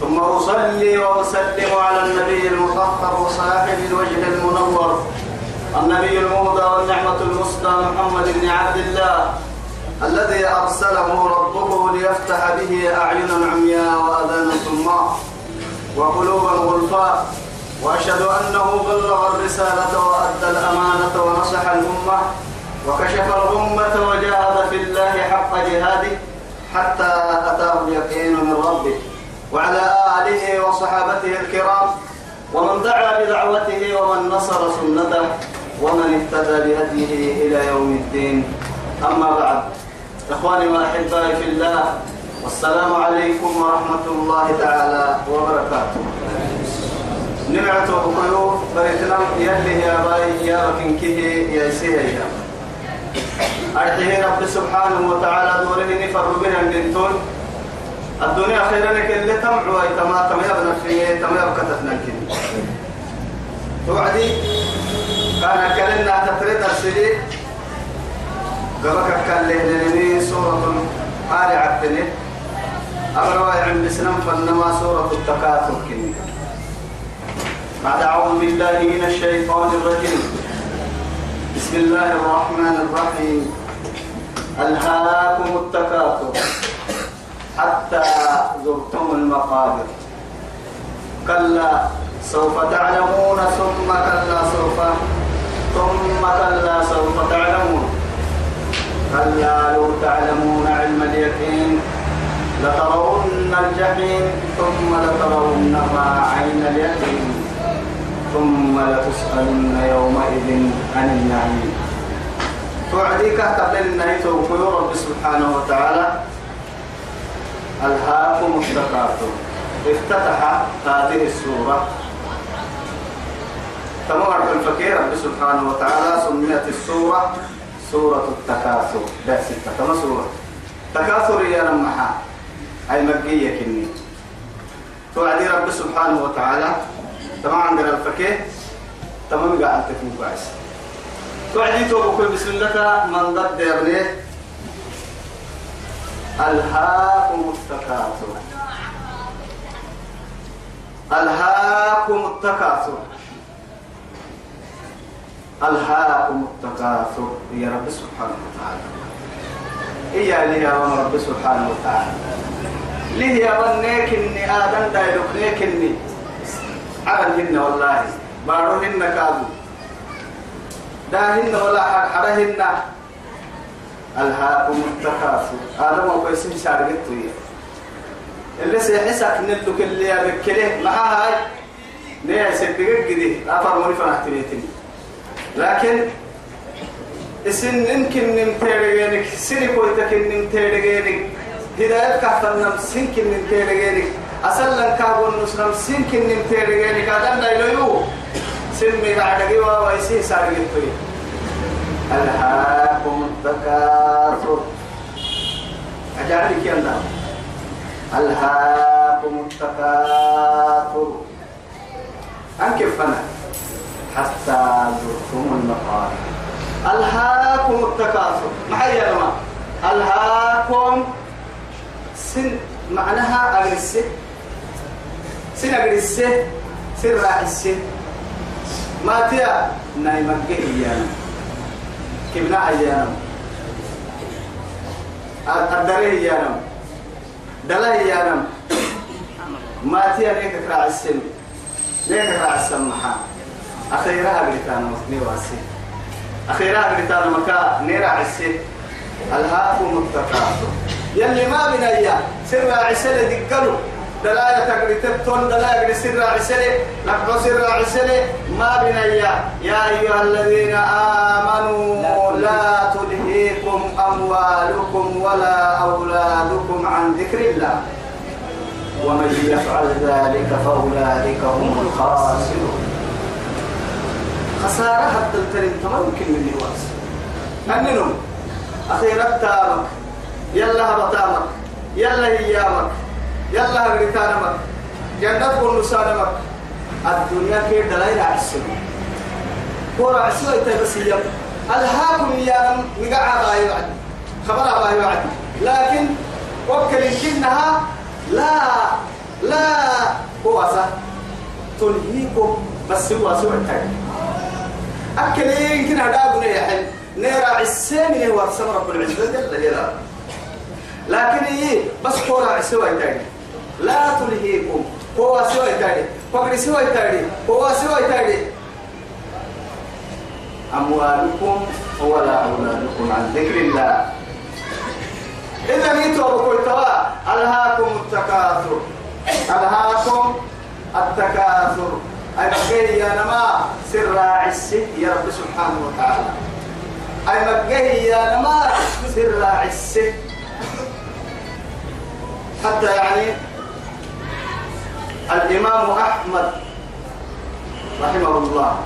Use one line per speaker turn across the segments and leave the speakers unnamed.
ثم أصلي وأسلم على النبي المطهر وصاحب الوجه المنور النبي المهدى والنعمة المسدى محمد بن عبد الله الذي أرسله ربه ليفتح به أعينا عمياء وأذانا صماء وقلوبا غلفاء وأشهد أنه بلغ الرسالة وأدى الأمانة ونصح الأمة وكشف الغمة وجاهد في الله حق جهاده حتى أتاه اليقين من ربه. وعلى آله وصحابته الكرام ومن دعا بدعوته ومن نصر سنته ومن اهتدى بهديه إلى يوم الدين. أما بعد إخواني وأحبائي في الله والسلام عليكم ورحمة الله تعالى وبركاته. نمعت بقيو بريتنا يلي يا باي يا ركنكه يا سيهي أرحيه رب سبحانه وتعالى دوره نفر بنا الدنتون الدنيا خيرا لك اللي تمعوا تما تما يبنى في تما يبقى تتنكين توعدي كان كلنا تتريد السلي قبك كان لهنني سورة آل عبدني أمر عند سنم فنما سورة التكاثر كني. بعد أعوذ بالله من الشيطان الرجيم. بسم الله الرحمن الرحيم. ألهاكم التكاثر. حتى زرتم المقابر. كلا سوف تعلمون ثم كلا سوف ثم كلا سوف تعلمون. كلا لو تعلمون علم اليقين لترون الجحيم ثم لترونها عين اليقين ثم لتسألن يومئذ عن النعيم. توعديك قبل توقي رب سبحانه وتعالى ألهاكم التكاثر افتتح هذه السورة. تمام الفكير رب سبحانه وتعالى سميت السورة سورة التكاثر. بس كما سورة؟ تكاثر يا نمحا أي مكية كني. توعدي رب سبحانه وتعالى. تمام عندنا الفكير تمام قاعد تكون كويس. توعدي توبكم بسم الله من ضد يبنيه ألهاكم التكاثر. ألهاكم التكاثر. ألهاكم التكاثر. يا رب سبحانه وتعالى. إيا لي يا رب سبحانه وتعالى. ليه يا بنيك إني آدم دايلوك إني عملهن والله. باروهن كادو داهن ولا حرهن ألهاكم التكاثر هذا ما كويسين شارقت ويا اللي سيحسك نلتك اللي يبكله معها هاي. نيا سبقك كده أفر موني فنحتريتني لكن إسن يمكن نمتيرجينك سني كويتك نمتيرجينك هداية كحفل نمسين كن نمتيرجينك أصلا كابون نسلم سين كن نمتيرجينك هذا لا يلو سن بعد جوا ويسي سارقت ويا ألهاكم التكاثر. أجعلك الله ألهاكم التكاثر. أنكف أنا؟ حتى زرتم المقابر. ألهاكم التكاثر. ما هي يا جماعة. ألهاكم سن معناها أجلسة سن أجلسة سن راحسة ما تيا؟ نايمة يعني كبنا أيام. الدري أيام. دلا أيام. ما تيا ليك كراع السن ليك كراع السمحة أخيرا أبريتانا مصني واسي أخيرا أبريتانا مكا نيرا السن الهاكم التكاثر يلي ما بنيا سر عسل دقلوا دلايا تقريتب تون قد سر عسل. لقد سر عسل. ما بنيا يا أيها الذين آمنوا لا تلهيكم أموالكم ولا أولادكم عن ذكر الله. ومن يفعل ذلك فأولئك هم الخاسرون. خسارة حتى الترين تمام يمكن من الواس أننهم أخيرا تامك يلا هبطامك يلا هيامك يلا هغريتانمك جنة بنسانمك الدنيا كي دلائل عسل كورا عسل بس يم ألهاكم يا نقع باي وعد خبر باي وعد لكن وكل إنها لا لا هو تلهيكم بس هو سوى التاني أكل يمكن هذا أبو يحل نيرا عسامي هو رب العزة جل جلاله. لكن إيه؟ بس كورا سوى تاني لا تلهيكم. هو سوى تاني فقر سوى تاني هو سوى تاني أموالكم ولا أولادكم عن ذكر الله. إذا نيتوا بكل توا ألهاكم التكاثر. ألهاكم التكاثر. مكيه يا نما سر عسي يا رب سبحانه وتعالى. مكيه يا نما سر عسي. حتى يعني الإمام أحمد رحمه الله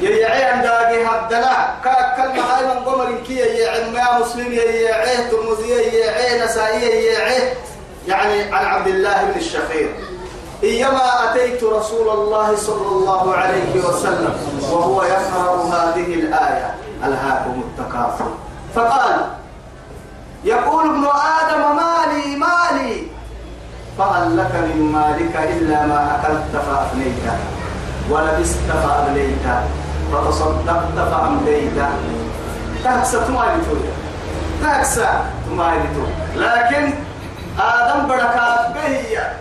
يعي عند داقي هبدلا كلمة هاي من قمر كي يعي ما مسلم يعي ترمزي يعي نسائي يعي يعني عن عبد الله بن الشخير إيما أتيت رسول الله صلى الله عليه وسلم وهو يقرأ هذه الآية. ألهاكم التكاثر. فقال يقول ابن آدم مالي مالي. فهل لك من مالك إلا ما أكلت فأفنيت ولبست فأبليت فتصدقت فأمديت تكسى تمالتو تكسى تمالتو لكن آدم بركات بهي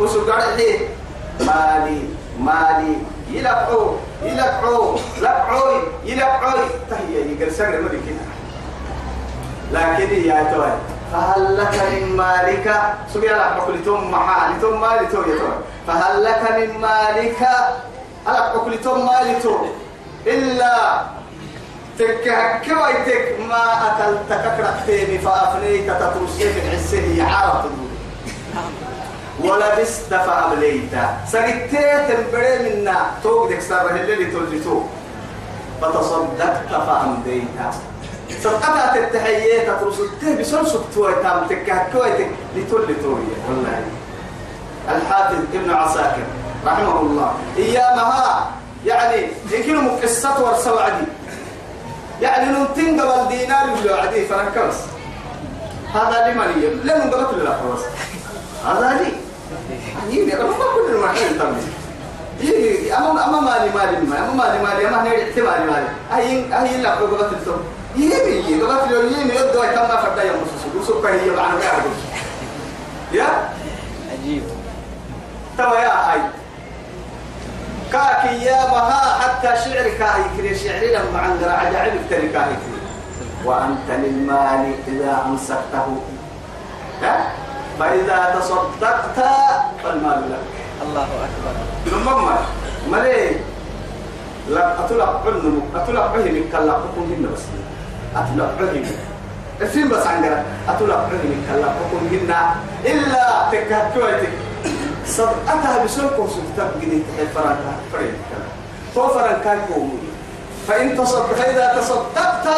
وسقرحي مالي مالي يلقعوا يلقعوا لقعوا يلقعوا تهيا يقل سقر ملكنا لكن يا توي فهل لك من مالك سبيا لك بقول توم محا لتوم مالي تو يتوي فهل لك من مالك ألك بقول توم مالي تو إلا تكهك ويتك ما أكلت ككرتين فأفنيت تترسيك العسيه عارف ولبست فأبليت سقيتي تنبري منا. توق ديك سر اللي تلجتو فتصدقت فأمديت صدقت التحيات ترسلته بسر سكتوي تام. تكهكويتك لتولي توي والله. الحافظ ابن عساكر. رحمه الله إيامها يعني يمكن مقصة ورسوا عدي يعني ننتين قبل دينار يقولوا عدي فرنكبس هذا لمن يم لمن قبل الأخوص هذا لي يجي أنا ما كل المحل تمي يجي أما أما مالي مالي ما أما مالي مالي أما هني احتمالي مالي أهين أهين لا قبل التوم يجي قبل اليوم يجي يبدو يتم فردا يوم سوسو سوسو كهي يبعنا ما يا
عجيب
توا يا هاي كاكي يا مها حتى شعر كاهي كري شعري لما عند عجائب تري كاهي كري. وأنت للمال إذا أمسكته. ها؟ فإذا تصدقت فالمال لك.
الله أكبر.
ثم مالي؟ لا أطلع عنه أطلع به كلا حكم هنا بس. أطلع به الفيلم بس عندنا. أطلع به كلا حكم هنا إلا تكهكويتك صدقتها بسلك وسلطة قديت الفرنكا فرنكا. تو فرنكا كومي فإن تصدق فإذا تصدقت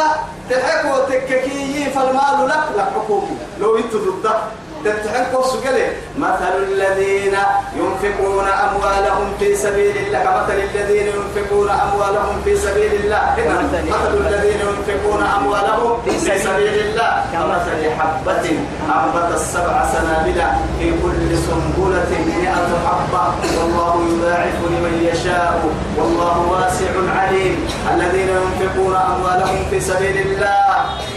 تحكو تككي فالمال لك لك حكومي لو إنت ضده تتحكوا سجله مثل الذين ينفقون أموالهم في سبيل الله كمثل الذين ينفقون أموالهم في سبيل الله. مثل الذين ينفقون أموالهم في سبيل الله. كمثل حبة أنبت السبع سنابل في كل سنبلة مئة حبة. والله يضاعف لمن يشاء والله واسع عليم. الذين ينفقون أموالهم في سبيل الله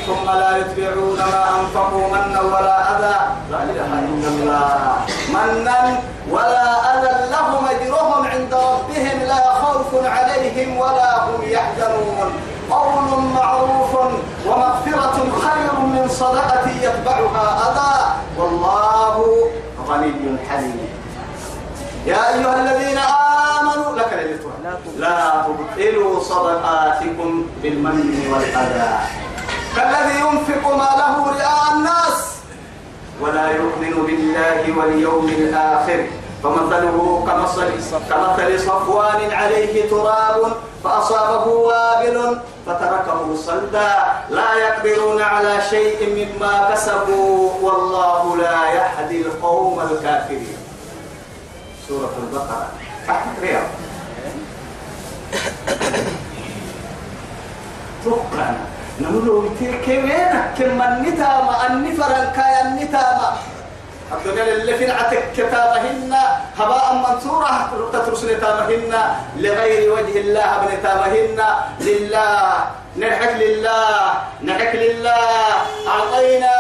ثم لا يتبعون ما أنفقوا منا ولا أذى لا إله إلا الله منا ولا أذى لهم أجرهم عند ربهم لا خوف عليهم ولا هم يحزنون قول معروف ومغفرة خير من صدقة يتبعها أذى والله غني حليم. يا أيها الذين آمنوا لك لا تبطلوا صدقاتكم بالمن والأذى. كالذي ينفق ماله رئاء الناس ولا يؤمن بالله واليوم الآخر. فمثله كمثل كمثل صفوان عليه تراب فأصابه وابل فتركه صلدا. لا يقدرون على شيء مما كسبوا. والله لا يهدي القوم الكافرين. سورة البقرة. رياض. تقنا نقول كيفين كم النتامة؟ النفر كاي النتامة. الدنيا اللي في عتك كتابهن هباء منثورة تترس نتامهن لغير وجه الله بنتامهن لله نضحك لله نضحك لله. أعطينا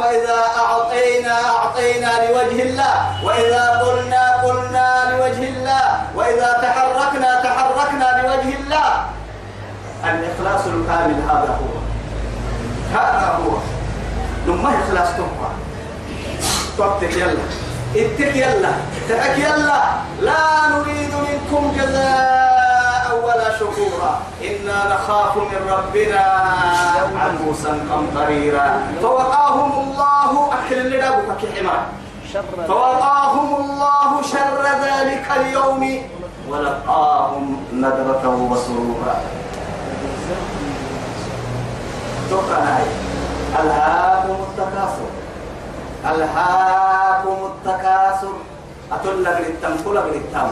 فإذا أعطينا أعطينا لوجه الله. وإذا قلنا قلنا لوجه الله. وإذا تحركنا تحركنا لوجه الله. الإخلاص الكامل هذا هو. هذا هو. لما إخلاص تبقى توقتك يلا. اتك يلا. تحك يلا. لا نريد منكم جزاء ولا شكورا. إنا نخاف من ربنا عبوسا قمطريرا فوقاهم الله أكل دابك حمار. فوقاهم الله شر ذلك اليوم. ولقاهم ندرة وسرورا. تقرأ ألهاكم التكاثر. ألهاكم التكاثر. أتول لك للتم كل للتم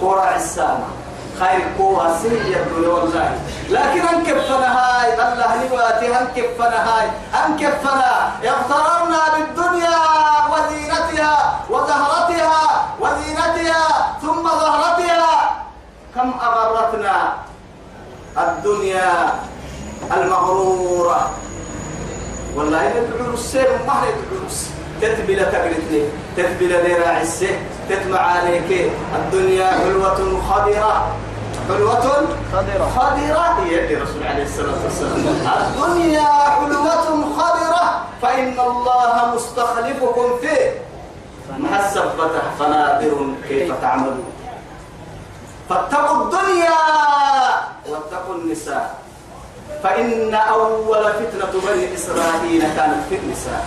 كورا عسامة خير قوة سيئة الدنيا والله. لكن أنكفنا هاي. الله نباتي أنكفنا هاي. أنكفنا. يغتررنا بالدنيا وزينتها وزهرتها وزينتها ثم زهرتها. كم أغرتنا الدنيا المغرورة. والله ندعو السير ما ندعو تتبل تقلتني تتبل ليرا عسه تتمع عليك الدنيا حلوة خضرة. حلوة
خضرة.
خضرة. هي الرسول عليه الصلاة والسلام الدنيا حلوة خضرة فإن الله مستخلفكم فيه. السبتة فنادر كيف تعملون. فاتقوا الدنيا واتقوا النساء. فإن أول فتنة بني إسرائيل كانت في النساء.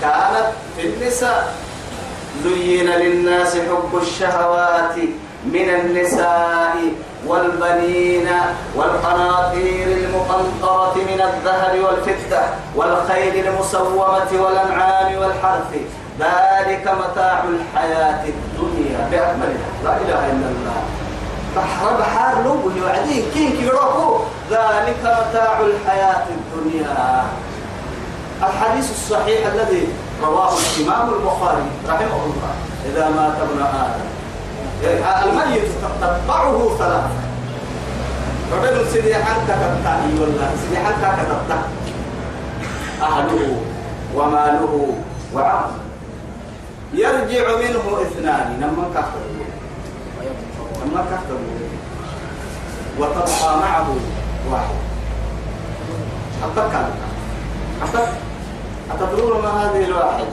كانت في النساء. زين للناس حب الشهوات من النساء والبنين والقناطير المقنطرة من الذهب والفضة والخيل المسومة والأنعام والحرث. ذلك متاع الحياة الدنيا بأكملها. لا إله إلا الله. بحر بحار لو وعدين كين كيروكو ذلك متاع الحياة الدنيا. الحديث الصحيح الذي رواه الإمام البخاري رحمه الله. إذا مات ابن آدم. الميت تتبعه ثلاثة. رجل سيدي حنك تتعي والله. سيدي حنك تتعي أهله وماله وعمله يرجع منه اثنان. لما كفروا لما كفروا وتبقى معه واحد. أتذكر أتذكر أتدرون ما هذه الواحد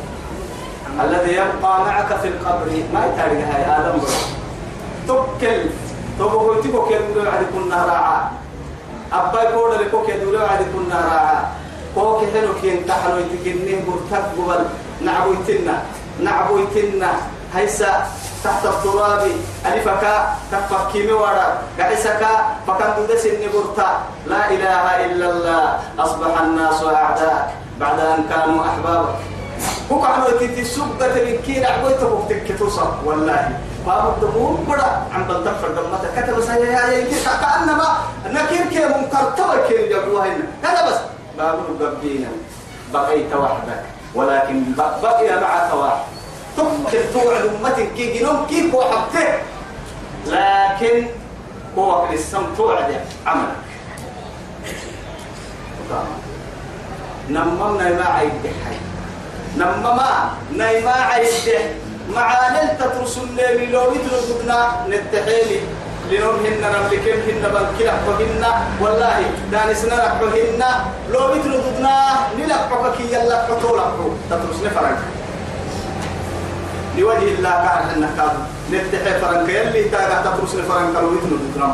الذي يبقى معك في القبر؟ ما يتارك هاي؟ آدم تكل تبقى تبقى يدور عاد كنا راعا أبا يقول لك يدور عاد كنا راعا كوك حلو كين تحلو يتكنين برتك قبل نعبو يتنا نعبو يتنا هيسا تحت التراب. ألفك تفكيمي ورا قعسك فكان دودس النبرتا لا إله إلا الله. أصبح الناس أعداء. بعد أن كانوا أحبابك. وقعدوا تتي سبة الكين عبويت بوقتك توصل والله باب الدبور بڑا عم بلتفر دمتا كتب سيا يا يا كأنما نكير كي منكر توي كي جابوها هنا. هذا بس. باب الدبينا بقيت وحدك. ولكن بقي معك واحد. تمكن توعد أمتك. كي جنوم كيف وحبته لكن هو كريستان توعد عملك. نممنا ما عيد حي. نمما نيما عيد معانل تترسل لي لو يتلقنا نتحيلي. لنورهن نملكهن بل كلحهن والله دانسنا لحهن لو يتلقنا نلحك كي يلا حطولك تترسل فرنك. لوجه الله كان حنا كان. نتحي فرنك. يلي تاغا تترسل فرنك لو يتلقنا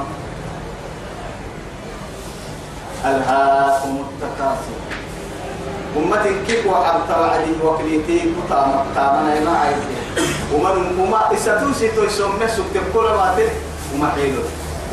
ألهاكم التكاثر أمتي كيف وعبت وعدي وكليتي كتام تامنا ما عايزين ومن وما إساتوسي تو يسمى سكت كل ما تل وما حيلو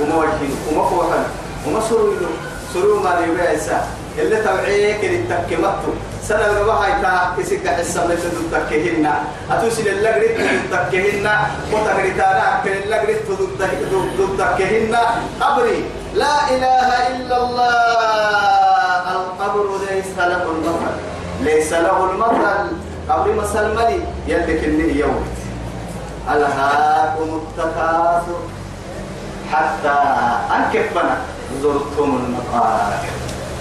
وما وجهين وما فوحن وما سرويلو سرو ما ليبعسا اللي تبعيك اللي تكمتو سنة الربا هاي تا كسيك حسا من تدو تكهن أتوسي للغريت تدو تكهن وتغريتانا كن اللغريت تدو تكهن أبري لا إله إلا الله القبر ليس له المثل. ليس له المثل. قبر مثل ملي. يلك النهي يوم. ألهاكم التكاثر. حتى أنكفنا زرتم المقابر.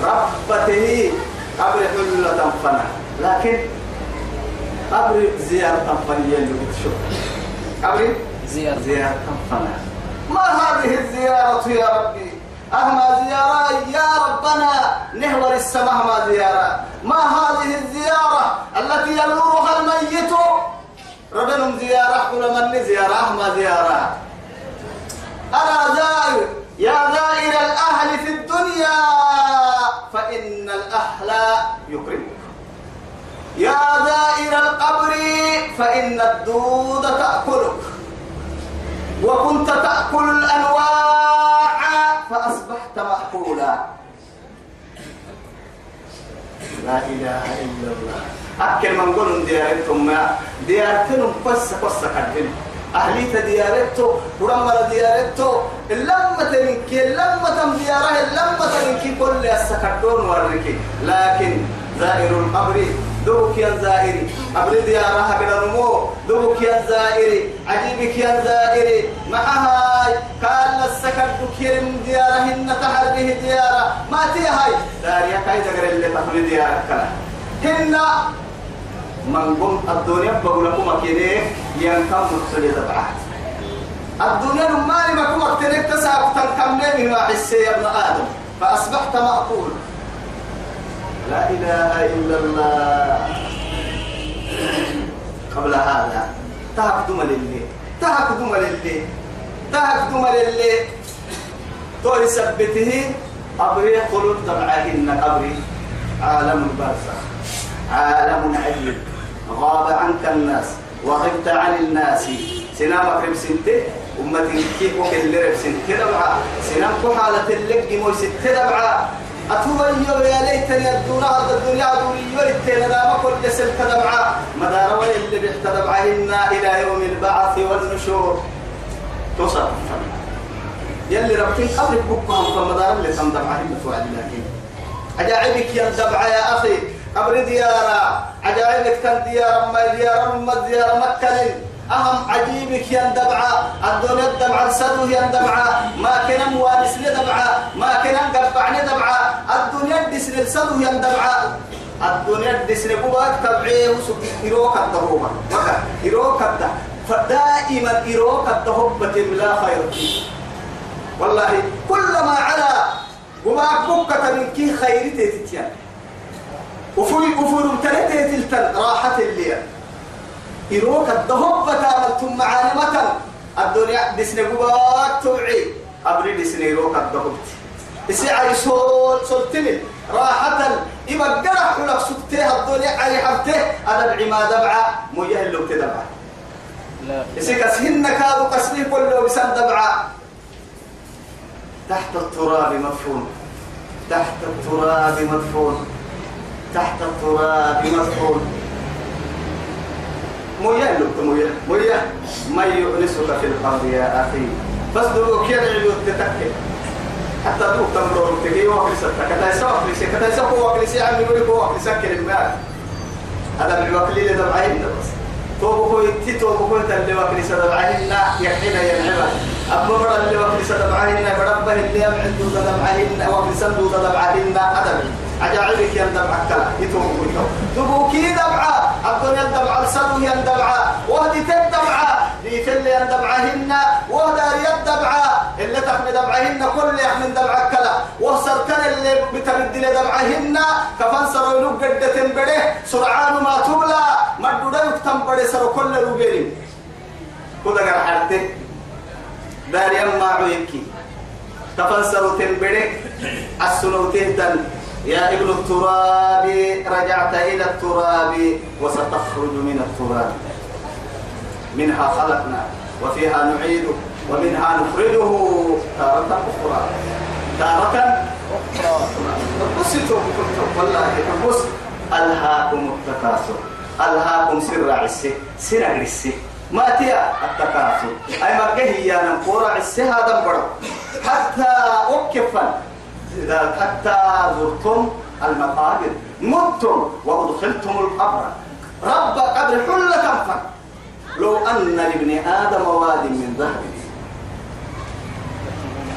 ربته قبر حلة فنا لكن قبر زيارة فنية اللي بتشوف قبر
زيارة.
زيارة فنا ما هذه الزيارة يا ربي؟ أهما زيارة يا ربنا نهور السماء ما زيارة. ما هذه الزيارة التي يزورها الميت؟ ربنا زيارة كل من زيارة أهما زيارة. أنا زائر يا زائر الأهل في الدنيا فإن الأهل يكرمك. يا زائر القبر فإن الدود تأكلك. وكنت تأكل الأنواع فأصبحت مأكولا لا إله إلا الله. أكل من قولوا ديارتهم ديارتهم قصة قصة كدين أهليت ديارته ورمى ديارته اللمة منك اللمة دياره اللمة منك كل السكرتون ورك لكن زائر القبر دوك يا زائري قبر ديارها كده نمو. دوك يا زائري. عجيبك يا زائري. معها قال السكر كيرم ديارهن تحر به ديارة. ما تي هاي. داريا كاي تقر اللي تقول ديارك كلا. هن من قم الدنيا بقول لكم كده ينكم متصل تبعات الدنيا ما كم أكتنك تسعب تنكمني من وحسي يا ابن آدم. فأصبحت مأكول. لا إله إلا الله. قبل هذا تهكدم لله تهكدم لله تهكدم لله تولي سبته أبري قلوب تبعهن أبري. عالم البرزخ عالم عجيب غاب عنك الناس وغبت عن الناس. سنامك رب سنته أمتي كيف وكل رب سنته دبعا سنام كحالة اللقي مو سنته دبعا أتوبا يا ليتني الدنيا هذا الدنيا دوري يورتين لا ما كل سلك دبعا مدار اللي بيحتدبعهن إلى يوم البعث والنشور. تصرف يلي ربكين قبل بكم فمدار اللي تندبعهن فوعد لكن. أجاعبك يا دبعا يا أخي. قبر ديارة. عجائبك تن ديارة. ما ديارة ما ديارة مكة أهم عجيبك يندبعة الدنيا الدمعة سدو يندبعة ما كان موانس دبعة ما كان قبعني دبعة الدنيا دسن السدو يندبعة الدنيا دسن قواك تبعيه وسوك إروك الدهوما وكا إروك الده فدائما إروك الدهوبة لا خير فيه. والله كلما على وما بكة من كي خيرتي تتيان وفول وفول تلتي راحة اللي يروك الدهب تاملتم معالمة الدنيا دسنا قبات توعي. أبري دسنا يروك الدهب. إسعى يسول سلتني راحة إما قرح لك سبته الدنيا علي حبته. أنا بعما دبعة. مجهل لو تدبعة
لا.
إسيك أسهن كادو قسمي كله بسن دبعة. تحت التراب مدفون. تحت التراب مدفون. تحت التراب مدفون. مويا لك مويا مويا ما يؤنسك في الأرض يا أخي. فاصدروا كيف عدو تتكي. حتى دوك تمرور تكي. وقل ستك كتا وقل ستك كتا يسوى وقل ستك عم يقول لك وقل ستك المال هذا من الوقل اللي دبعين بس. توبو كوي تي توبو كوي تلي وقل ستك دبعين يحينا ينعبا أبو برا اللي وقل ستك دبعين بربه اللي يمعن دو دبعين دو دبعين أدبي عجائبك يندبع كلا يتوم كيتو تبوكي دبعة الدنيا الدبعة السنو يندبعة وهدي تدبعة ليتل يندبعهن وهدار يدبعة اللي تحمي دبعهن كل يحمل دبعة كلا. وصرتن اللي بترد لدبعهن كفن سروا يلوك قدة بره سرعان ما تبلى مدودا يكتم بره سروا كل روبيرين كده قرح حالته دار يما عيكي كفن سروا تنبره السنو تهتن يا ابن التراب رجعت إلى التراب وستخرج من التراب. منها خلقنا وفيها نعيده ومنها نخرجه تارة أخرى. تارة أخرى. بص والله بص ألهاكم التكاثر. ألهاكم سر عسي سر عسي ما تيا التكاثر. أي ما هي نقول عسي هذا برد حتى أكفا إذا حتى زرتم المقابر متم وأدخلتم القبر. رب قبر حل كفا لو أن لابن آدم واد من ذهب.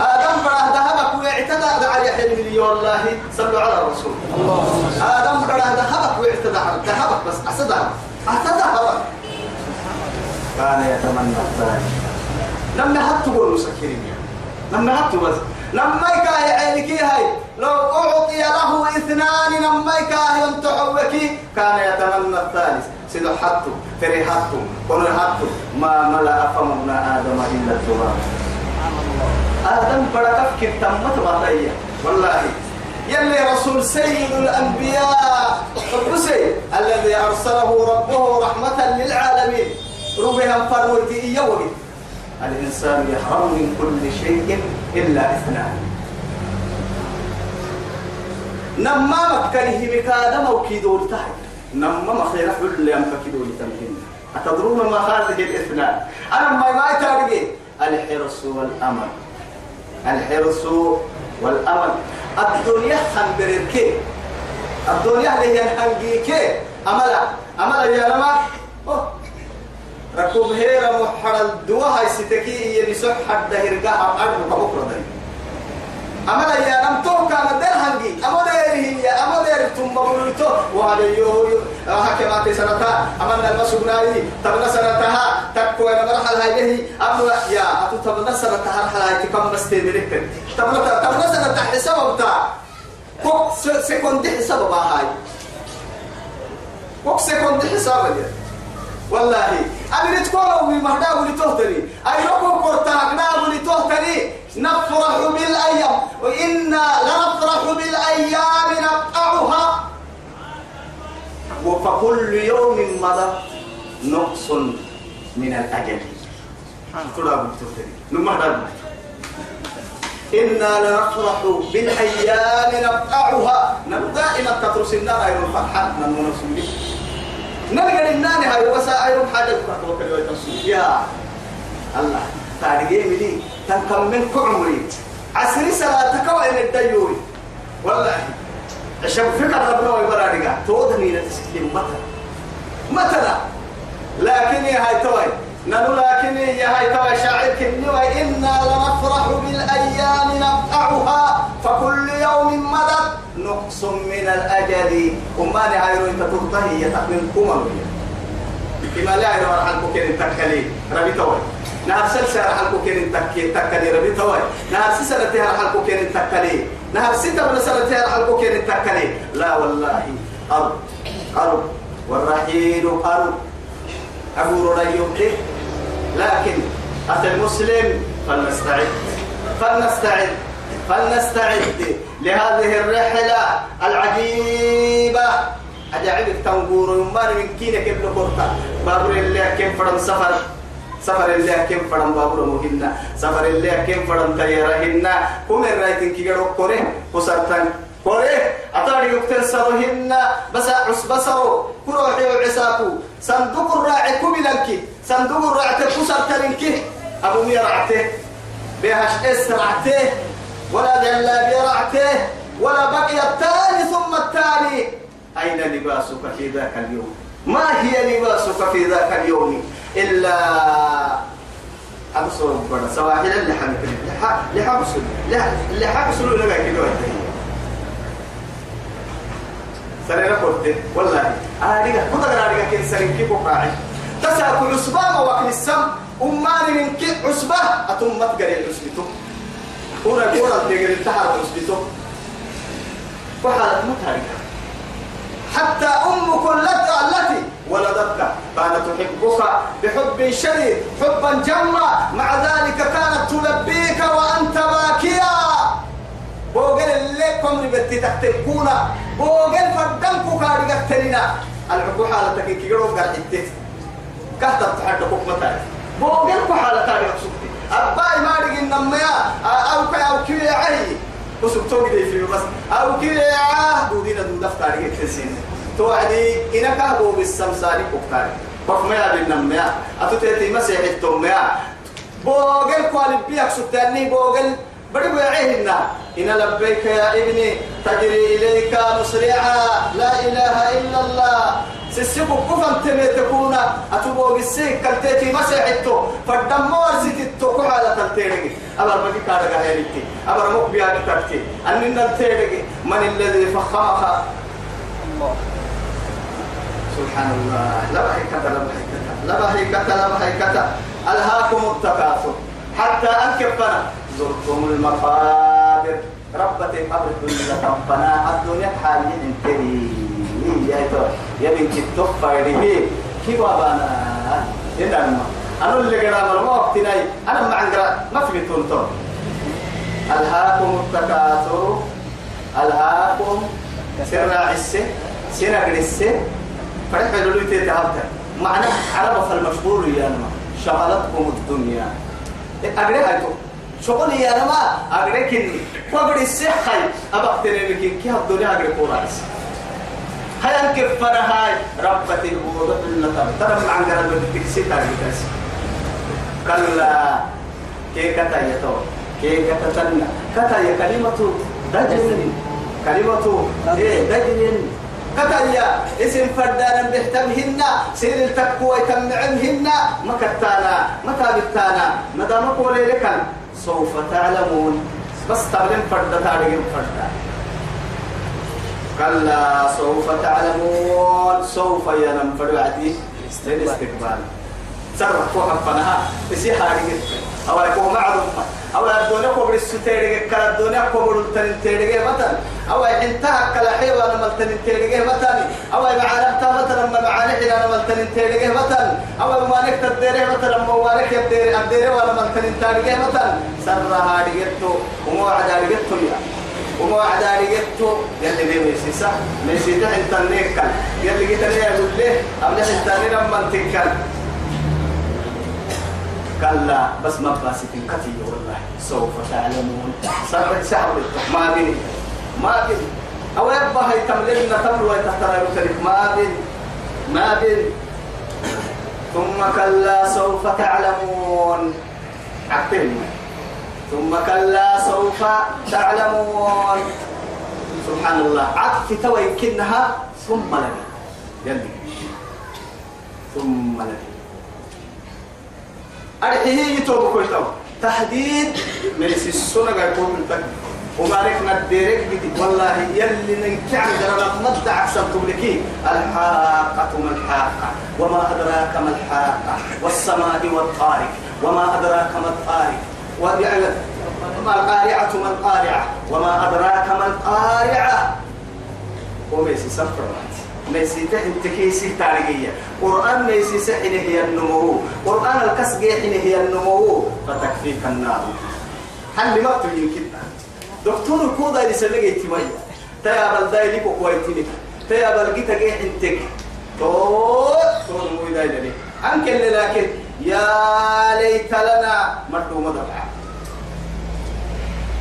آدم بره ذهبك واعتدى على يحيى والله صلوا على الرسول. آدم بره ذهبك واعتدى ذهبك بس أسدها أسدها هبك كان يتمنى الثاني. لما هتقول مسكرين. لما هتقول بس لما يكاه عينك هاي لو أعطي له اثنان لما يكاه تعوكي. كان يتمنى الثالث. سيدو حطو فريحتو قل حطو ما ملأ فمنا آدم إلا التراب آدم بركة كتمت بطية والله يلي رسول سيد الأنبياء. الرسي الذي أرسله ربه رحمة للعالمين. ربهم فرويتي إيوه الإنسان يحرم من كل شيء إلا إثنان. نما مكره مكادم وكيدول تحت. نما مخير حل يم فكيدول تمكين أتدرون ما هذه الإثنان؟ أنا ما ما تارجي الحرص والأمل. الحرص والأمل. الدنيا خنبرك. الدنيا اللي هي هنجيك أملا. أملا يا لما ركوب هيرا محر الدواء ستكي يبسح حد هرقا أرض بكرة دي أما يا نم تو كان دل هنجي. أما دير هي أما دير ثم بقولتو وهذا يو هكما تسنتا أما المسؤولي تبنا سنتها تكو أنا مرحل هاي هي أما يا أتو تبنا سنتها مرحل هاي تكم بس تدرك تبنا تبنا سنتها حساب بتاع كوك سكوند حساب هاي. كوك سكوند حساب دي. والله. أنا نتكلم من مهدا ولتهتري أي ركوب قرطاقنا ولتهتري نفرح بالأيام. وإنا لنفرح بالأيام نقطعها. وفكل يوم مضى نقص من الأجل. ترى بتهتري نمهدا إنا لنفرح بالأيام نقطعها. نبدأ دائما تترس النار أيضا فرحان من منصولي نلقى الناني هاي وسا أيضا حاجة توكل ويتنصول يا الله تاريخي ملي تنكم من كعمري عسري سلا تكوى إن الديوري. والله عشان فكر ربنا ويبرارقا تودني لتسكلم متى؟ مثلا لكن يا هاي توي. نلو لكن يا هاي توي. شاعر كني وإنا لنفرح بالأيام نقطعها فكل يوم مدد نقص من الأجل. وما نعيرو إنت ترضي يتقن كمالو كما لا يعيرو رح الكوكين تكلي ربي توي. نهار سلسة رح الكوكين تكي تكلي ربي توي. نهار سلسة رح الكوكين تكلي. نهار ستة من سنة رح الكوكين تكلي. لا والله أرض أرض. والرحيل أرض. أبو رأيوك لكن أخي المسلم فلنستعد. فلنستعد. فلنستعد لهذه الرحلة العجيبة. أجعلك تنقور يمان من كينا كيف نقرتا بابر الله كيف فرم سفر؟ سفر الله كيف فرم بابر مهنا؟ سفر الله كيف فرم تيارهن كم الرايتين كي يروك كوره كسرتن كوره أتاري يكتن سرهن بس عس بسرو كروحي وعساكو صندوق الراعي كملنك صندوق الراعي كسرتنك أبو مير رعته بهش اس رعته ولا جلا برعته ولا بقي الثاني ثم الثاني أين لباسك في ذاك اليوم؟ ما هي لباسك في ذاك اليوم؟ إلا أبصر بنا سواحل اللي حمك اللي حبسوا اللي حبسوا لقى كده سنة قلت والله كنت أنا ديك كن سنة كيف قاعد تسأل عصبة وقت السم أمان من كي عصبة أتم ما تقري عصبته كورا كورا تقري تحر عصبته وحالة متهركة حتى أمك التي ولدتك. كانت تحبك بحب شديد حبا جما مع ذلك كانت تلبيك وأنت باكيا. بوغل اللي كم نبتي تكتكونا بوغل فردن كوكاري قتلنا. العقو حالتك كي يروح قرحتت كهتب تحدكوك متى بوغل تاريخ سبتي أباي ما رجع نميا أو كي أو كي عهي وسبتوك دي في بس. أو كي عاه. دودينا دون دفتر يكتسين توعدي إنك أبو بالسمساري كوكاري بفميا بالنميا أتوتيتي مسيح التوميا بوغل كوالي بيك ستاني بوغل بدي بيعيهنا إن لبيك يا ابني. تجري إليك مسرعا. لا إله إلا الله. سيسيبو كفن تمي تكون أتبو بالسيك كالتيتي مسيحتو فالدمار سيتتو كحالة تلتيري أبر مكي كارغا هيريتي أبر مقبيا كتبتي أننا التيري من الذي فخمها
الله
سبحان الله لا بحكة لا بحكة لا بحكة لا بحكة ألهاكم التكاثر حتى أنكفنا زرتم المقابر ربة قبر الدنيا ربنا الدنيا حالي انتهي يا تو يا بنت التوفى يديه كيف أبانا إنما أنا اللي قرأ ما وقتنا أنا ما عندنا ما في تونتون ألهاكم التكاثر ألهاكم سر عسة سر عسة فرح لولي تتهبت معنى عرب فالمشهور يا نما شغلتكم الدنيا أقرأ هايتو شغل يا نما أقرأ كني وأقرأ السحة أبقى تنمكين كي الدنيا أقرأ قراص أنك فنا هاي ربة الوضع لنا ترى مع عندنا بالتكسي تاريخ كلا. كي كتا يتو. كي كتا تنا كتا يا كلمة دجل كلمة إيه دجل كتا يا اسم فردانا بيحتمهن. سير التقوى يتمعمهن ما كتانا. متى بتانا مدى ما قولي لك سوف تعلمون. بس تعلم فرد تعلم فرد. كلا سوف تعلمون. سوف ينم فرد عدي للاستقبال سرح فوق فنها بسي حاجة أو يكون معهم أو الدنيا كبر الستيرة كلا الدنيا كبر التنتيرة مثلا. أو انتهى كلا حيوان مال تنتيرة مثلا. أو معانك مثلا ما معانك أنا مال تنتيرة مثلا أو مالك تديره مثلا موالك يدير الديره ولا مال تنتيرة مثلا. سرها رجعتو ومو عدا رجعتو يا. وما عدا رجعتو يلي دي ميسي صح ميسي ده انت نيكل يلي جيت ليه أقول له أبدا انت لما تنكل كلا بس ما باسكين كتي والله. سوف تعلمون. صار سحب ما بيني ما بيني أو يبقى هي تملنا تمر ويتحترى يمتلك ما بين. ما بين. ثم كلا سوف تعلمون. عقلنا ثم كلا سوف تعلمون. سبحان الله عطف توي كنها ثم لنا يلي. ثم لنا أرحيه يتوب كل تو تحديد من السنة يكون الفك ومالك نديرك بدي والله يلي ننكع درنا مد عكسر تبلكي الحاقة ما الحاقة وما أدراك ما الحاقة. والسماء والطارق. وما أدراك ما الطارق. ويعني ما القارعة ما القارعة وما أدراك ما القارعة. وميسي سفر ميسي تحت كيسي تاريخية. قرآن ميسي سحن هي النمو. قرآن الكسب حين هي النمو. فتكفيك النار. هل ما تجين كده دكتور كودا اللي سلقي تمايا تيا بلداي لك كويتني تيا بلقيت جي انتك تو تو مو داي انك اللي لكن. يا ليت لنا. مردو مدرع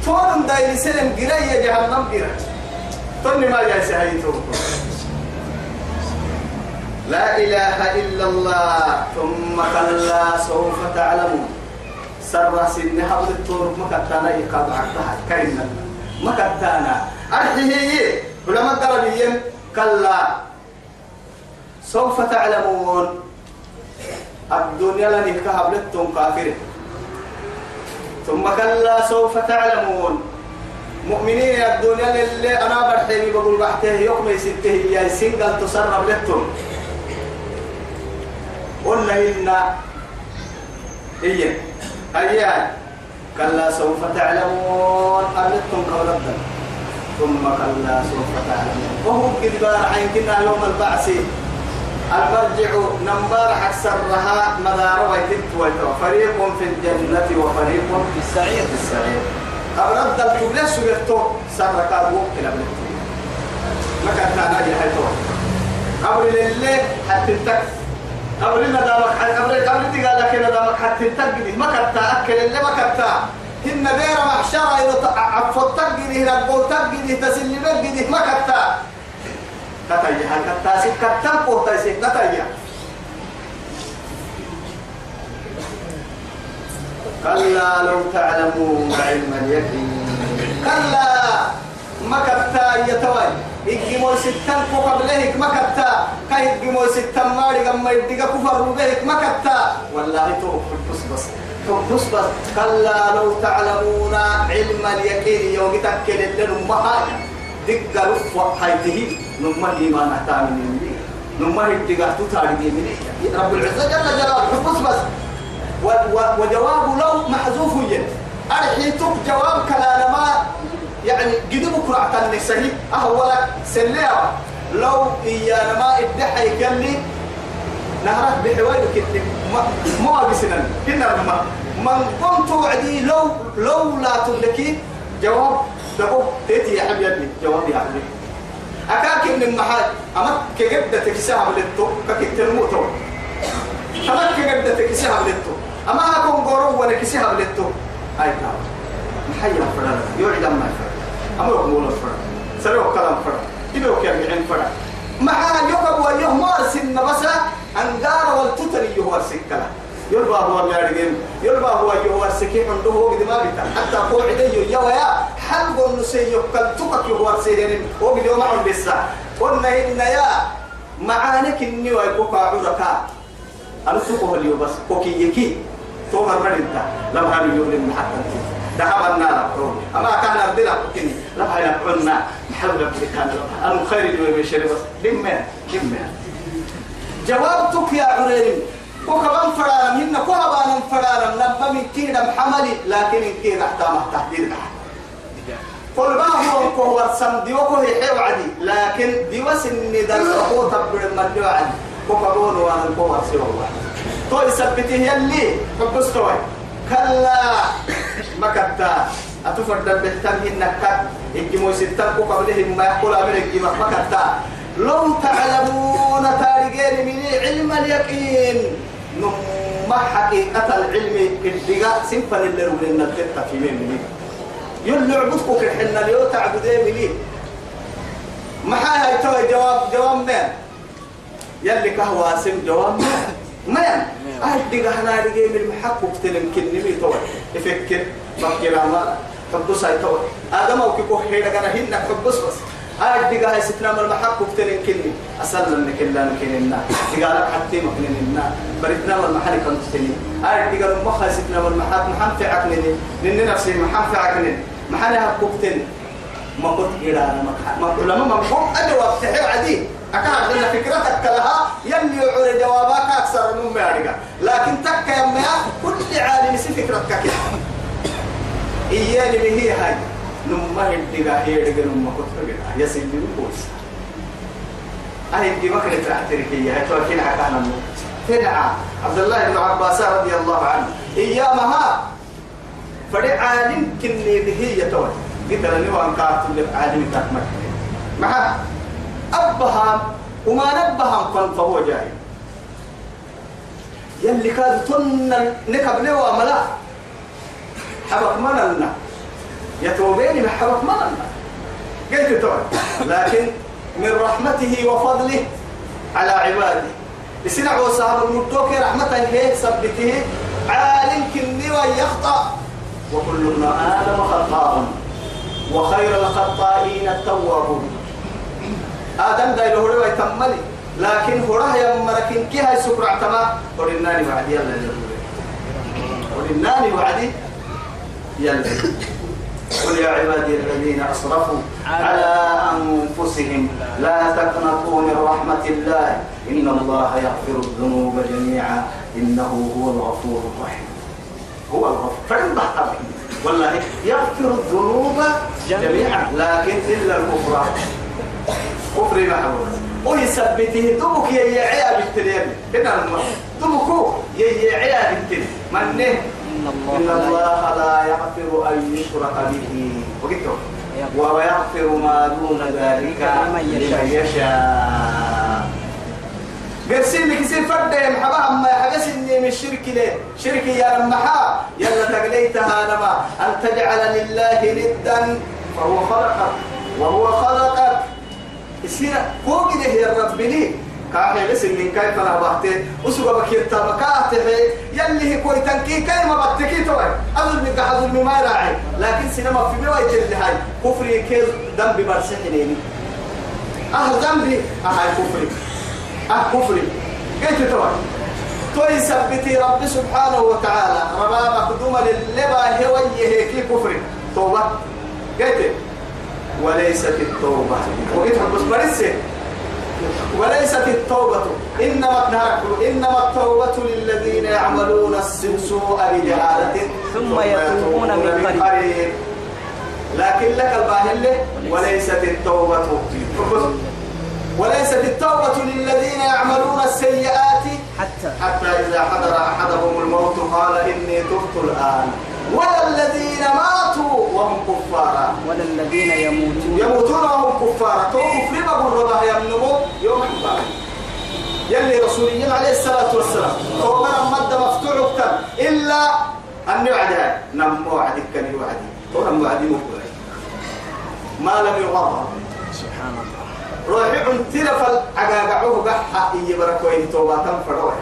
فورم داي لسلم قرايه جهنم قرايه توني ما جاي سهيتو لا إله إلا الله. ثم كلا سوف تعلمون سر سن حول الطور. مكتانا يقاب عقدها كينا مكتانا أرحيه علماء دربيين كلا سوف تعلمون. الدنيا لن يكهب لتم كافر ثم كلا سوف تعلمون. مؤمنين الدنيا اللي أنا برحيني بقول بحته يوم يسته يا سنجل تسرب لتم قلنا إن إيه أيان كلا سوف تعلمون. قبلتم قولتنا ثم كلا سوف تعلمون. وهو كذبار عين كنا يوم البعث. المرجع أكثر رها مدار ويتت فريق في الجنة وفريق
في السعير.
في السعير. أبرد الكبلة سجلتو سرك أبوك كلا بلتو ما كانت أنا جل حيتو قبل الليل حتى تك قبل ندامك قبل قبل تقال لك ندامك حتى تك ما كانت أكل اللي ما كانت هن دير محشرة إذا عفوا تجدي ربو تجدي تسلي بجدي ما كتا كتايا. هل كتا سك كتا قوتا سك كتايا. كلا لو تعلمون علم اليقين. كلا. ما كتا يتوي إجمو ستان كو قبلهك ما كتا. كاي إجمو ستان ماري غما يدقى كفر ربهك ما كتا. والله تو بس بس. بس بس. كلا لو تعلمون علم اليقين. يوم تكل لهم مهايا دقة رفع هايته نما إيمان أتامن مني نما هدقة تتاري مني رب العزة جل جلاله. بس بس. وجواب لو محذوف ين أرحيتك جواب كلام يعني قد بكرة عتني سهي أهولك سليا لو إيانا ما إدحي كلي نهرك بحوالي كتلك ما بسنن كنا ما من قمت وعدي لو لو لا تدكي جواب دبو تيتي يا حبيبي جواب يا حبيبي. أكاك من محل أما كجبدة تكسها بلتو ككتر موتو أما كجبدة تكسها بلتو أما أكون قرو ولا كسها بلتو هاي كلام محيا فرد يوعد ما فرد أما يقول فرد سلوك كلام فرد. إذا كان بعين فرد. معها يقب ويوم مارسن بس أنقار والتتري يهورسن كلام. يلبا هو ميارجين يلبا هو يهورسكي عنده هو قد ما بيتا حتى قول عدي يا ويا حلق النسي يقل تقك يهورسين هو قد يوم عن بسا قلنا إن يا معانك إني ويبقى عركا أنا سوقه اليوم بس. كوكي يكي. تومر مرنتا لم هذا يقول حتى ذهب النار أما كان أردنا كني. لا هاي قلنا محمد كان. أنا خير جو بشري بس. دمنا دمنا جوابتك يا عريم. وكمان فرارم هن كهبان فرارم لما من كيدا محملي لكن إن كيدا أحتام تحديد قل ما هو كهو السمدي وكهو يحيو عدي لكن ديوس الندى الرقوة تبر المدلو عدي. وكبون وأنا كهو سيوه تو يثبته يلي حبستوي. كلا ما كتا. أتفرد بهتم إنك إجمو ستة قبلهم ما يقول أمر إجمو ما كتا. لو تعلمون تارجين من علم اليقين. نما حقيقة العلم الدقاء سنفن اللي رولنا الفتة في مين مني. يلي عبدكم كحنا ليو تعبدين مني. ما هاي توي جواب جواب مين؟ يلي كهوا سم جواب مين؟ ما أهدي هنا رجع من المحك وقتلن كنمي توي يفكر فكر ما حبس هاي توي آدم أو كيكو حيدا كنا هنا حبس بس. أهدي هاي ستنا من المحك وقتلن كنمي أسأل من كلا نكننا تقالك حتى ما كننا بردنا من المحل كان تستني أهدي قال ما خاي ستنا من المحك محن عقلني لأن نفسي محن في عقلني محن هبوكتن ما قلت إلى ما ما لما ما قلت أجوا تحيو عدي أكاد لنا فكرتك لها يلي يعور جوابك أكثر من مارقة لكن تك يا كل عالم سي فكرتك كده إياني به هاي نما هدقا هي دقا نما كنت يا سيدي بوس. أهي دي مكنة تعترك هي هاي توكين عكانا تدعى عبد الله بن عباس رضي الله عنه. إيامها فدي عالم كني به يتوى قدر نوان كاتب عالم تكمل معها أبهم وما نبهم فن فهو جاي. يلي كاد تن نكب لوا ملا. حبك مننا يتوبيني حبك مننا قلت تقول لكن من رحمته وفضله على عباده. يسنع وصاب المدوك رحمته هي ثبته عالم كني ويخطأ. وكلنا آدم خطاء وخير الخطائين التوابون. آدم دايل هو روي تملي. لكن هو راه يا مركن كي هاي سكر عتما. ورناني وعدي يلا ورناني وعدي يلا. قل يا عبادي الذين أسرفوا على أنفسهم لا تقنطوا من رحمة الله. إن الله يغفر الذنوب جميعا. إنه هو الغفور الرحيم. هو الغفور. فإن بحث والله يغفر الذنوب جميعا. لكن إلا الكفر. كفر محمود ويثبته دمك يا يعيا بالتليم هنا المرة دمكو يا يعيا بالتليم منه
إن الله لا
الله لا يغفر أن يشرك به. وقلت. ويغفر ما دون ذلك
لمن يشاء.
قرسين يصير فرد محبا أما يحبس إني من الشرك ليه شرك يا رمحا يلا تقليتها لما أن تجعل لله ندا. فهو خلقك. وهو خلقك. يصير فوق ده يا رب لي. كاحي بس من كيف أنا بحتي. وسوق بكير تا مكاته يلي هي كوي تنكي كاي ما بتكي توي. اظن بك اظن ما راعي لكن سينما في بيوي اللي هاي. كفري كيز ذنب برسحني آه ذنبي أه هاي كفري. أه كفري. قلت توي. توي سبتي رب سبحانه وتعالى. ربا مقدومة للبا هو هيك كفري. توبة. قلت وليست التوبة. وقلت بس برسه وليست التوبة. إنما إنما التوبة للذين يعملون السوء بجهالة.
ثم يتوبون من قريب.
لكن لك الباهلة وليست التوبة. وليست التوبة للذين يعملون السيئات.
حتى
حتى إذا حضر أحدهم الموت قال إني تبت الآن. ولا الذين ماتوا وهم كفارا
ولا الذين يموتون.
يموتون وهم كفار. تو كفر ما بالربا يمنمو يوم القيامة يلي رسولي عليه الصلاة والسلام. تو من مد مفتوح إلا أن يوعد نم وعدك كان يوعد تو نم وعدي مقبل ما لم يغضب
سبحان الله.
روحي عنتنا فالعقاقعوه قحا إيه بركوين توبة تنفروه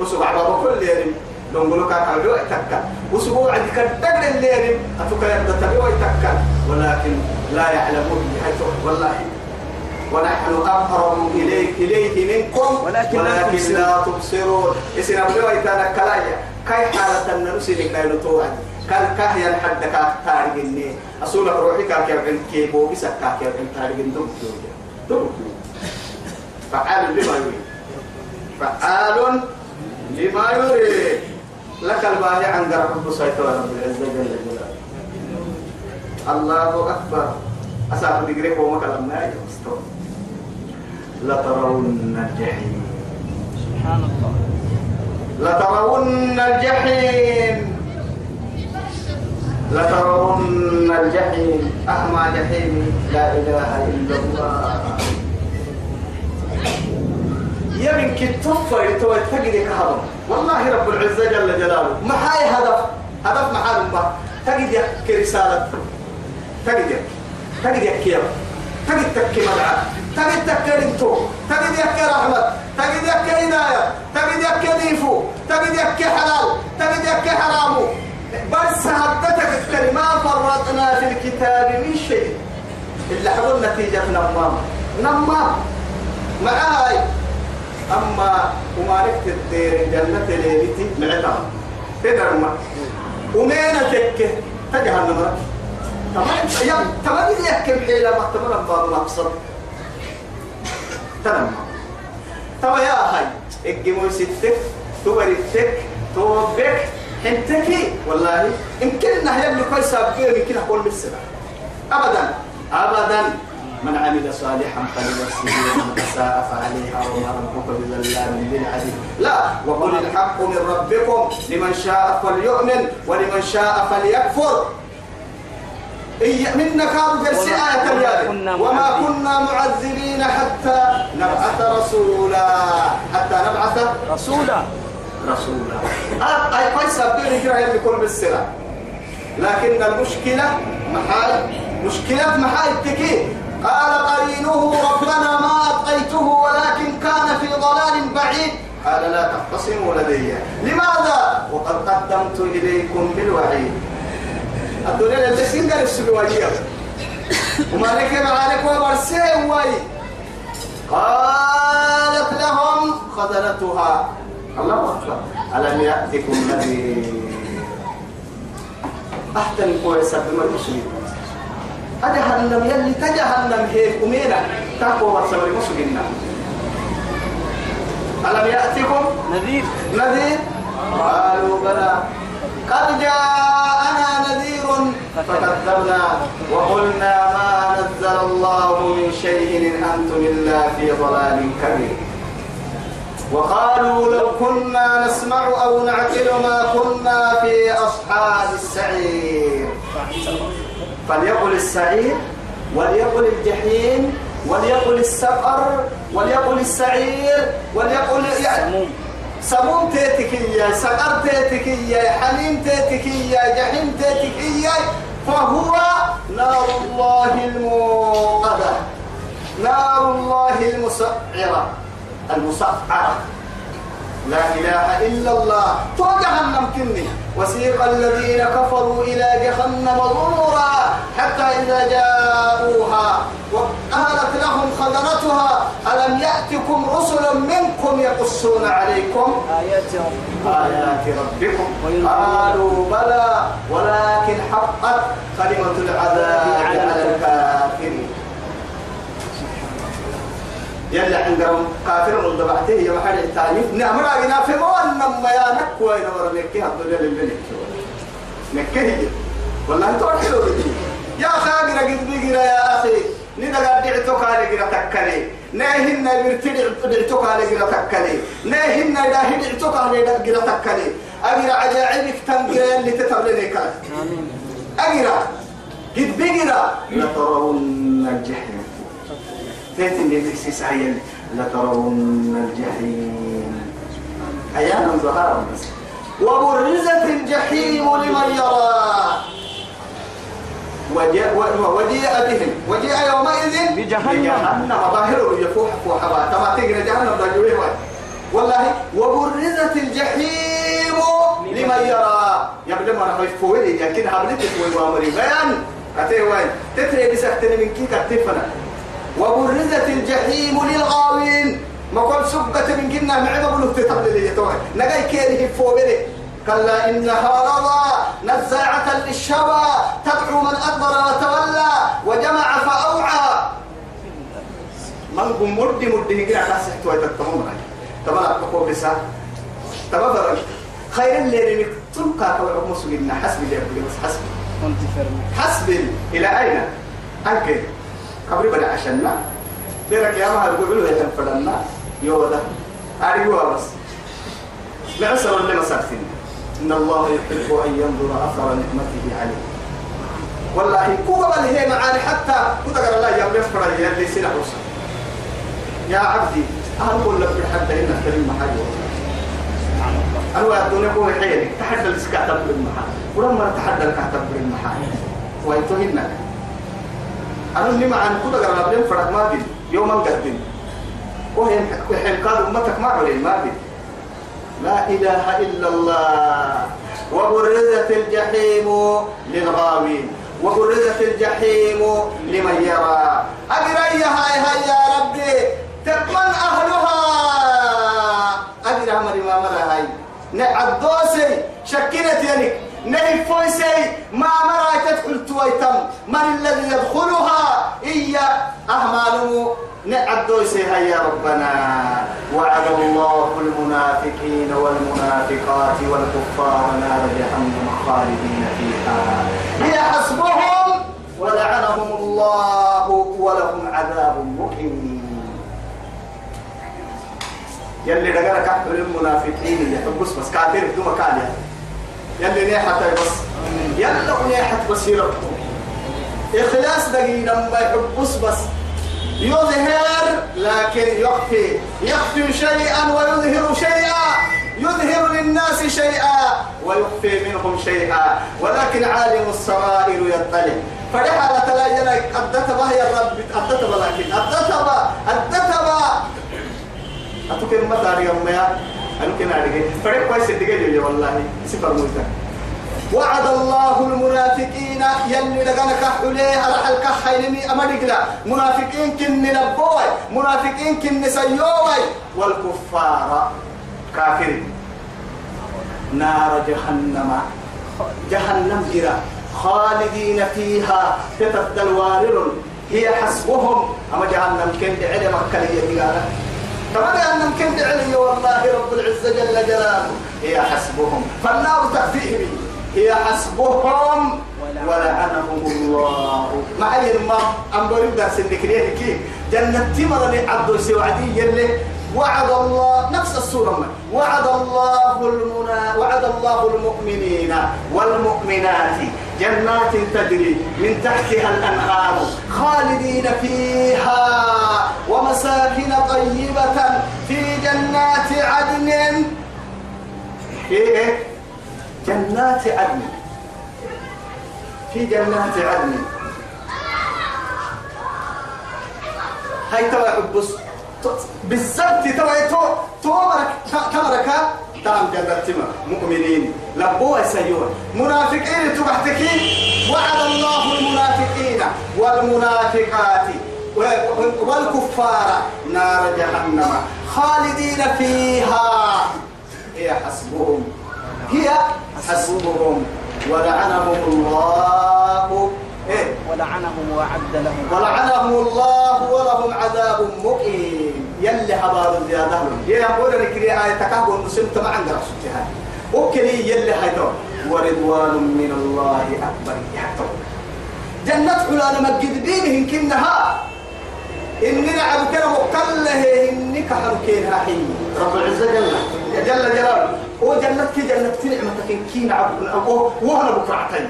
وسبع بابا كل يرم نقولوا كان حلو يتكل وسبوع عندك الدقل اللي يرم أتوك يبدأ تبيو يتكل ولكن لا يعلمون حيث والله ونحن أقرب إليه إليه منكم
ولكن
ولكن. لا تبصرون إسنا بلو يتنكلايا كاي حالة النرسي لك لا يلتوعد كان كاهيا لحد كاك تارج إني أصولك روحي كاك يبعن كيبو بسك كاك يبعن تارج إن دم فعال لما يريد فعال لما يريد لك الباهي عن قرب سيطرة رب العزة جل جلاله. الله أكبر. أسافر دقريك وما كلمنا لترون الجحيم.
سبحان الله
لترون الجحيم. لترون الجحيم. أحمى جحيم. لا إله إلا الله. يمن كتوفى يتوى تجد كهرب والله رب العزة جل جلاله. ما هاي هدف. هدف محل ما تجد يك رسالة. تجد يك تجد يك كيرا تجد تك مدعى تجد تك رنتو تجد يك رحمة. تجد يك هداية. تجد يك ديفو تجد يك حلال. تجد يك حرامو. بس هدتك الكلمة فرطنا في الكتاب من شيء. اللي حضر نتيجة نمام. نمام. معاي. أما وما لك الدير جنة ليلتي معتها تدر ما ومين تك؟ تجهل نمرك تمام؟ يا تمام يحكم حيلة تمام؟ باب مقصد تمام. تمام يا هاي الجموع ستك تبرتك توبك. حنتكي؟ والله. يمكن انها يبلغ كويس يمكن أقول بالسبع ابدا. ابدا. من عمل صالحا فلنفسه ومن أساء فعليها وما ربك بظلام للعبيد. لا وقل الحق من ربكم. لمن شاء فليؤمن ولمن شاء فليكفر. منا كانوا قرسي آية
وما كنا معذبين.
حتى نبعث رسولا. حتى نبعث
رسولا.
رسولا. أي كويس أبدي كده اللي يكون بالسلام لكن المشكلة محال مشكلة محال تكي قال قرينه ربنا ما أبقيته ولكن كان في ضلال بعيد. قال لا تختصموا لدي. لماذا؟ وقد قدمت إليكم بالوعيد. الدنيا اللي سنقل السلوية وما لك معانك وبرسيه واي قالت لهم خزنتها الله أكبر. ألم يأتكم نذير؟ أحسن كويسة بما المسلمين أجهنم يلي تجهنم هيك أمينة تقوى والسبب مسلمين ألم يأتكم
نذير.
نذير؟ قالوا بلى. قد جاءنا نذير فكذبنا وقلنا ما نزل الله من شيء إن أنتم إلا في ضلال كبير. وقالوا لو كنا نسمع أو نعقل ما كنا في أصحاب السعير. فليقل السعير وليقل الجحيم وليقل السقر وليقل السعير وليقل يعني
سموم.
سموم تيتكية سقر تيتكية حميم تيتكية جحيم تيتكية فهو نار الله الموقدة نار الله المسعرة المسعرة. لا إله إلا الله. تو جهنم كني. وسيق الذين كفروا إلى جهنم ظهورا حتى إذا جاءوها وقالت لهم خزنتها ألم يأتكم رسل منكم يقصون عليكم؟
آيات ربكم.
قالوا بلى ولكن حقت كلمة العذاب على الكافرين. يلا عندهم كافر من ضبعته يا محل التعريف نعم راجنا في موان نما يا نكوى إذا ورا نكيه الدنيا اللي نكيه والله تقول حلو بدي يا خاجر قد بيجرا يا أخي. نيدا قد دعتك على جرا تكلي ناهن برتدع دعتك على جرا تكلي ناهن دا هدعتك على جرا تكلي أجرا عجائبك تنجرا اللي
آمين
أجرا قد بيجرا لترون الجحيم. اللي في سعيا. لترون الجحيم. أيانا ظهرا بس. وبرزت الجحيم لمن يرى. وجاء وجيء بهم. وجيء يومئذ
بجهنم.
بجهنم ظاهره يفوح فوحبا كما تجري جهنم رجوله والله وبرزت الجحيم لمن يرى. يبدو ما نحن فويل يمكن هبلت فوي وامري بيان أتي وين؟ تتري بسختني من كي كتفنا وبرزت الجحيم للغاوين. ما قل سبة من جنة معبا بلوك تتبلي لي توي. نقاي كيره فوبري كلا إنها رضى نزاعة للشوى تدعو من أدبر وتولى. وجمع فأوعى. من قم مرد مرد هجرة كاسح توي تتمون تبلا تقول بسا تبلا خير اللي لك تلقى كوي مسجدنا حسب اللي حسب حسب إلى أين؟ أنكر قبل بدا عشاننا. بيرك يا مهر قبلوا يتنفرنا يودا. أريوا بس. معسر اللي مساكين إن الله يحب أن ينظر أثر نعمته عليه. والله كوكب اللي هي معاني حتى كتقر الله يوم يفرع يلي سنة حسن يا عبدي أهل كل لك حتى هنا كلمة حاجة أنا الدنيا هو حيلك تحدى السكاة تبر المحل ولما تحدى الكاة تبر المحل ويتهنك أنا اللي مع أن كل قرر لبين فرق ما بين يوم القدم وهي حين قال أمتك ما عليه ما بين لا إله إلا الله. وبرزت الجحيم للغاوين. وبرزت الجحيم لمن يرى. أقرأي هاي هاي يا ربي. تبمن أهلها. مري ما مرة هاي. نعدوسي شكلت يلك نهي فويسي ما مرة تدخل تويتم. من الذي يدخلها؟ إيا أهماله نعدوسي يا ربنا. وعد الله المنافقين والمنافقات والكفار نار جهنم خالدين فيها. هي حسبهم ولعنهم الله ولهم عذاب مقيم يلي دقرك المنافقين يحبس بس كافر مكان يلي نيحة بس. يلا بس يربطوا إخلاص دقيقة ما يحبس بس. يظهر لكن يخفي. يخفي شيئا ويظهر شيئا. يظهر للناس شيئا ويخفي منهم شيئا. ولكن عالم السرائر يطلع. فرحلة تلاجنا أدتها يا رب. أدتها لكن أتوكل ما تاري يوم يا. كنا عليه فرق كويس الدقيقة والله. سفر وعد الله المنافقين يلي لغنك حليه على حلقة حيلمي أمريكلا منافقين كن نبوي منافقين كن سيوي والكفار كافرين. نار جهنم. جهنم جرا خالدين فيها. تتبدل وارر هي حسبهم. أما جهنم كن علم كلية قال كما جهنم كن علي والله رب العزة جل جلاله؟ هي حسبهم. فالنار تأتيهم. هي حسبهم ولعنهم الله. ما هي ما أم بريد درس النكريه كي؟ جنة تمر عبد السوعدي يلي وعد الله نفس السورة من وعد الله المنا وعد الله المؤمنين والمؤمنات. جنات تجري من تحتها الأنهار خالدين فيها ومساكن طيبة في جنات عدن. في إيه؟ جنات عدن. في جنات عدن. هاي تبع حبس. بالضبط تبع تو تمرك تمرك تام جنة تما مؤمنين. لبوا سيون منافقين تبحتكين. وعد الله المنافقين والمنافقات. والكفار نار جهنم. خالدين فيها. هي حسبهم. هي حسبهم. ولعنهم الله. إيه؟
ولعنهم وأعد لهم.
ولعنهم الله ولهم عذاب مقيم. يلي حبار زيادة لهم يا لك لي آية تكابر مسلم تما عند رسولتها وكلي يلي حيدر ورضوان من الله أكبر. يحتر جنة حلال مجد بينهم كنها إننا عبد كنا مقلة إنك حركينها حين رب العزة جل. جل جلاله هو جنة كي نعمتك كين عبد وهنا بكرعتين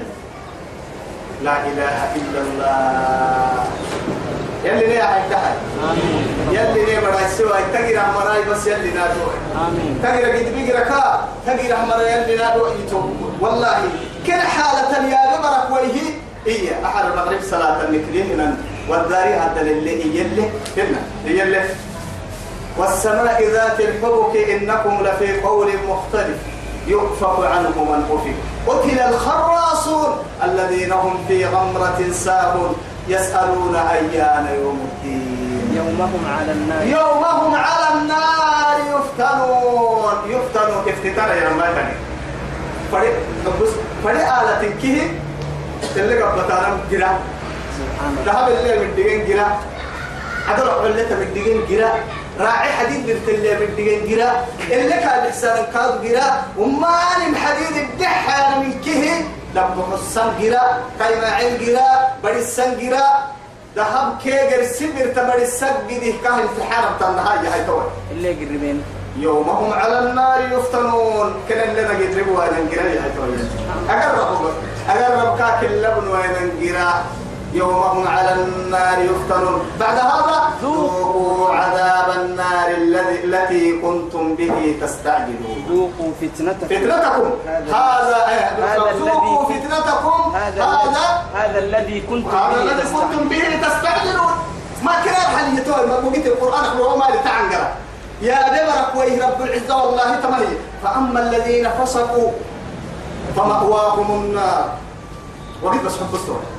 لا إله إلا الله. يلي ليه
آمين
يلي ليه براي سوى؟ تقرأ مراي بس يلي نادو تقرأ قد بيقرأ كا؟ تقرأ مراي يلي نادو يتو والله كل حالة يا ببرك ويه هي. أحد المغرب صلاة النكرين من والداري هذا اللي يلي هنا. يلي. والسماء ذات الحبك إنكم لفي قول مختلف. يؤفك عنه من أفك. قتل الخراصون الذين هم في غمرة ساهون. يسألون أيان يوم الدين.
يوم هم على النار.
يوم هم على النار يفتنون. يفتنون. افتتار يا رمضان فري بس فري آلة كيه اللي قبل جرا.
سبحان الله.
ذهب اللي من دين جرا. عدل علته من دين جرا. راعي حديد بالتلي من دين جرا. اللي كان بحسان كاد جرا. وما نم حديد الدحى من كيه. لما حسن جرا كيما عين جرا بدي السن جرا ذهب كيجر سبر تبر السق دي كان في حرب تنهاي هاي توي
اللي يقربين
يوم هم على النار يفتنون كل اللي نقدروا هذا نقرا هاي توي أقرب أقرب كاك اللبن وين نقرا يوم هم على النار يفتنون. بعد هذا ذوقوا عذاب النار الذي التي كنتم به تستعجلون.
ذوقوا فتنتكم.
فتنتكم. هذا
هذا
ذوقوا
الذي-
فتنتكم.
هذا
هذا
الذي كنتم
هذا
به
الذي
تستعجلون.
كنتم به تستعجلون. ما كان حل يتوي ما بقيت القرآن هو ما لتعنقر يا ببرك ويه رب العزة والله تمني فأما الذين فسقوا فمأواهم النار. وقيت بس حب الصورة.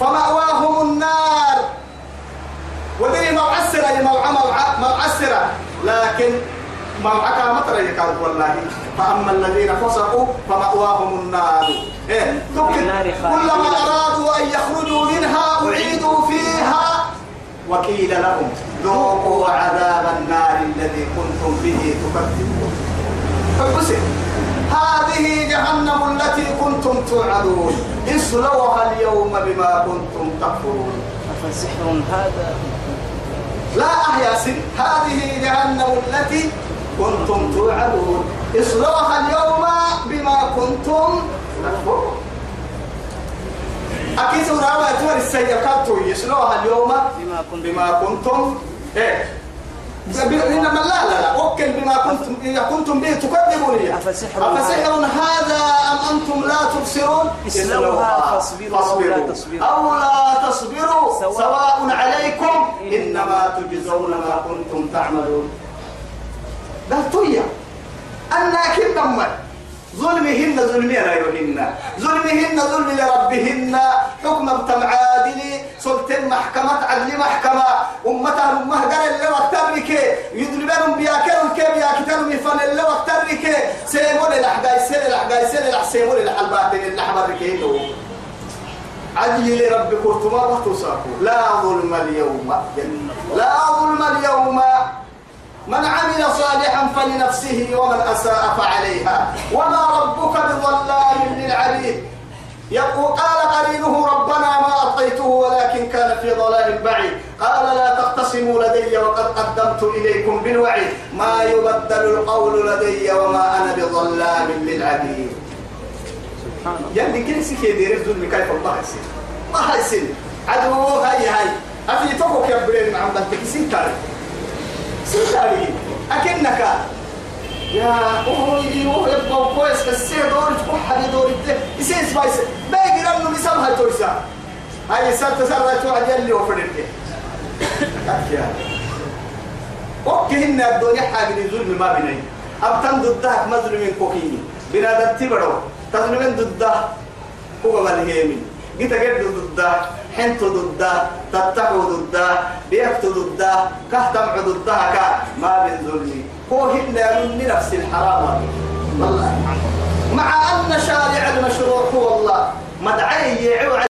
فمأواهم النار. ودري معسرة يا موعى موعى معسرة لكن موعك مطر يكاد والله. فأما الذين فسقوا فمأواهم النار. إيه. كلما أرادوا أن يخرجوا منها أعيدوا فيها. وقيل لهم ذوقوا عذاب النار الذي كنتم به تكذبون. فبس هذه جهنم التي كنتم توعدون. اصلوها اليوم بما كنتم تكفرون.
أفسحر هذا؟
لا أحيا سن هذه جهنم التي كنتم توعدون. اصلوها اليوم بما كنتم تكفرون. أكيد سورة ما تور السيئات يصلوها اليوم
بما كنتم
بما كنتم إيه؟ إنما لا لا لا وكل بما كنتم إذا كنتم به تكذبون.
أفسحر
هذا أم أنتم لا تبصرون؟
اصلوها فاصبروا أو لا تصبروا.
أو لا تصبروا.
سواء
عليكم. إنما تجزون ما كنتم تعملون. ده تويا أنا كن نمر ظلمهن ظلمي غيرهن ظلمهن ظلم لربهن. حكم ابتم عادل سلطان محكمة عدل محكمة. أمتها أمه قال اللي وقترك يدربهم بياكلهم كيف ياكتلهم يفن اللي وقترك سيمون الأحقاي سيل الأحقاي سيل الأح سيمون الحلبات اللي حبرك يدو عدل لرب كرتما وتصاكو لا ظلم اليوم لا ظلم اليوم من عمل صالحا فلنفسه ومن أساء فعليها وما ربك بظلام للعبيد يقول قال قرينه ربنا ما أعطيته ولكن كان في ضلال بعيد. قال لا تختصموا لدي وقد قدمت إليكم بالوعيد. ما يبدل القول لدي وما أنا بظلام للعبيد.
سبحان الله.
يلي كل سكي دير الظلم كيف الله يسين ما يسين عدو هاي هاي. أفي توكو كبرين مع بنتك سنتاري سنتاري أكنك يا أوه يوه يبقى كويس سير دور تكون حالي دور يسين سبايس باقي لأنه بيسام هاي تويسا. هاي سالت سالت توعد يلي وفرنك يا أوكي هن الدنيا حاجة ظلم ما بيني. أبتن ضدك مظلومين كوكيني. بنادم تبرو. تظلمين ضده هو ملهيمي جيت جد ضده حنت ضده تتقوا ضده بيكت ضده كهتم ضدها كا ما بين ظلمي. هو هن من نفس الحرام. والله. مع أن شارع المشروع هو الله. مدعي يعوى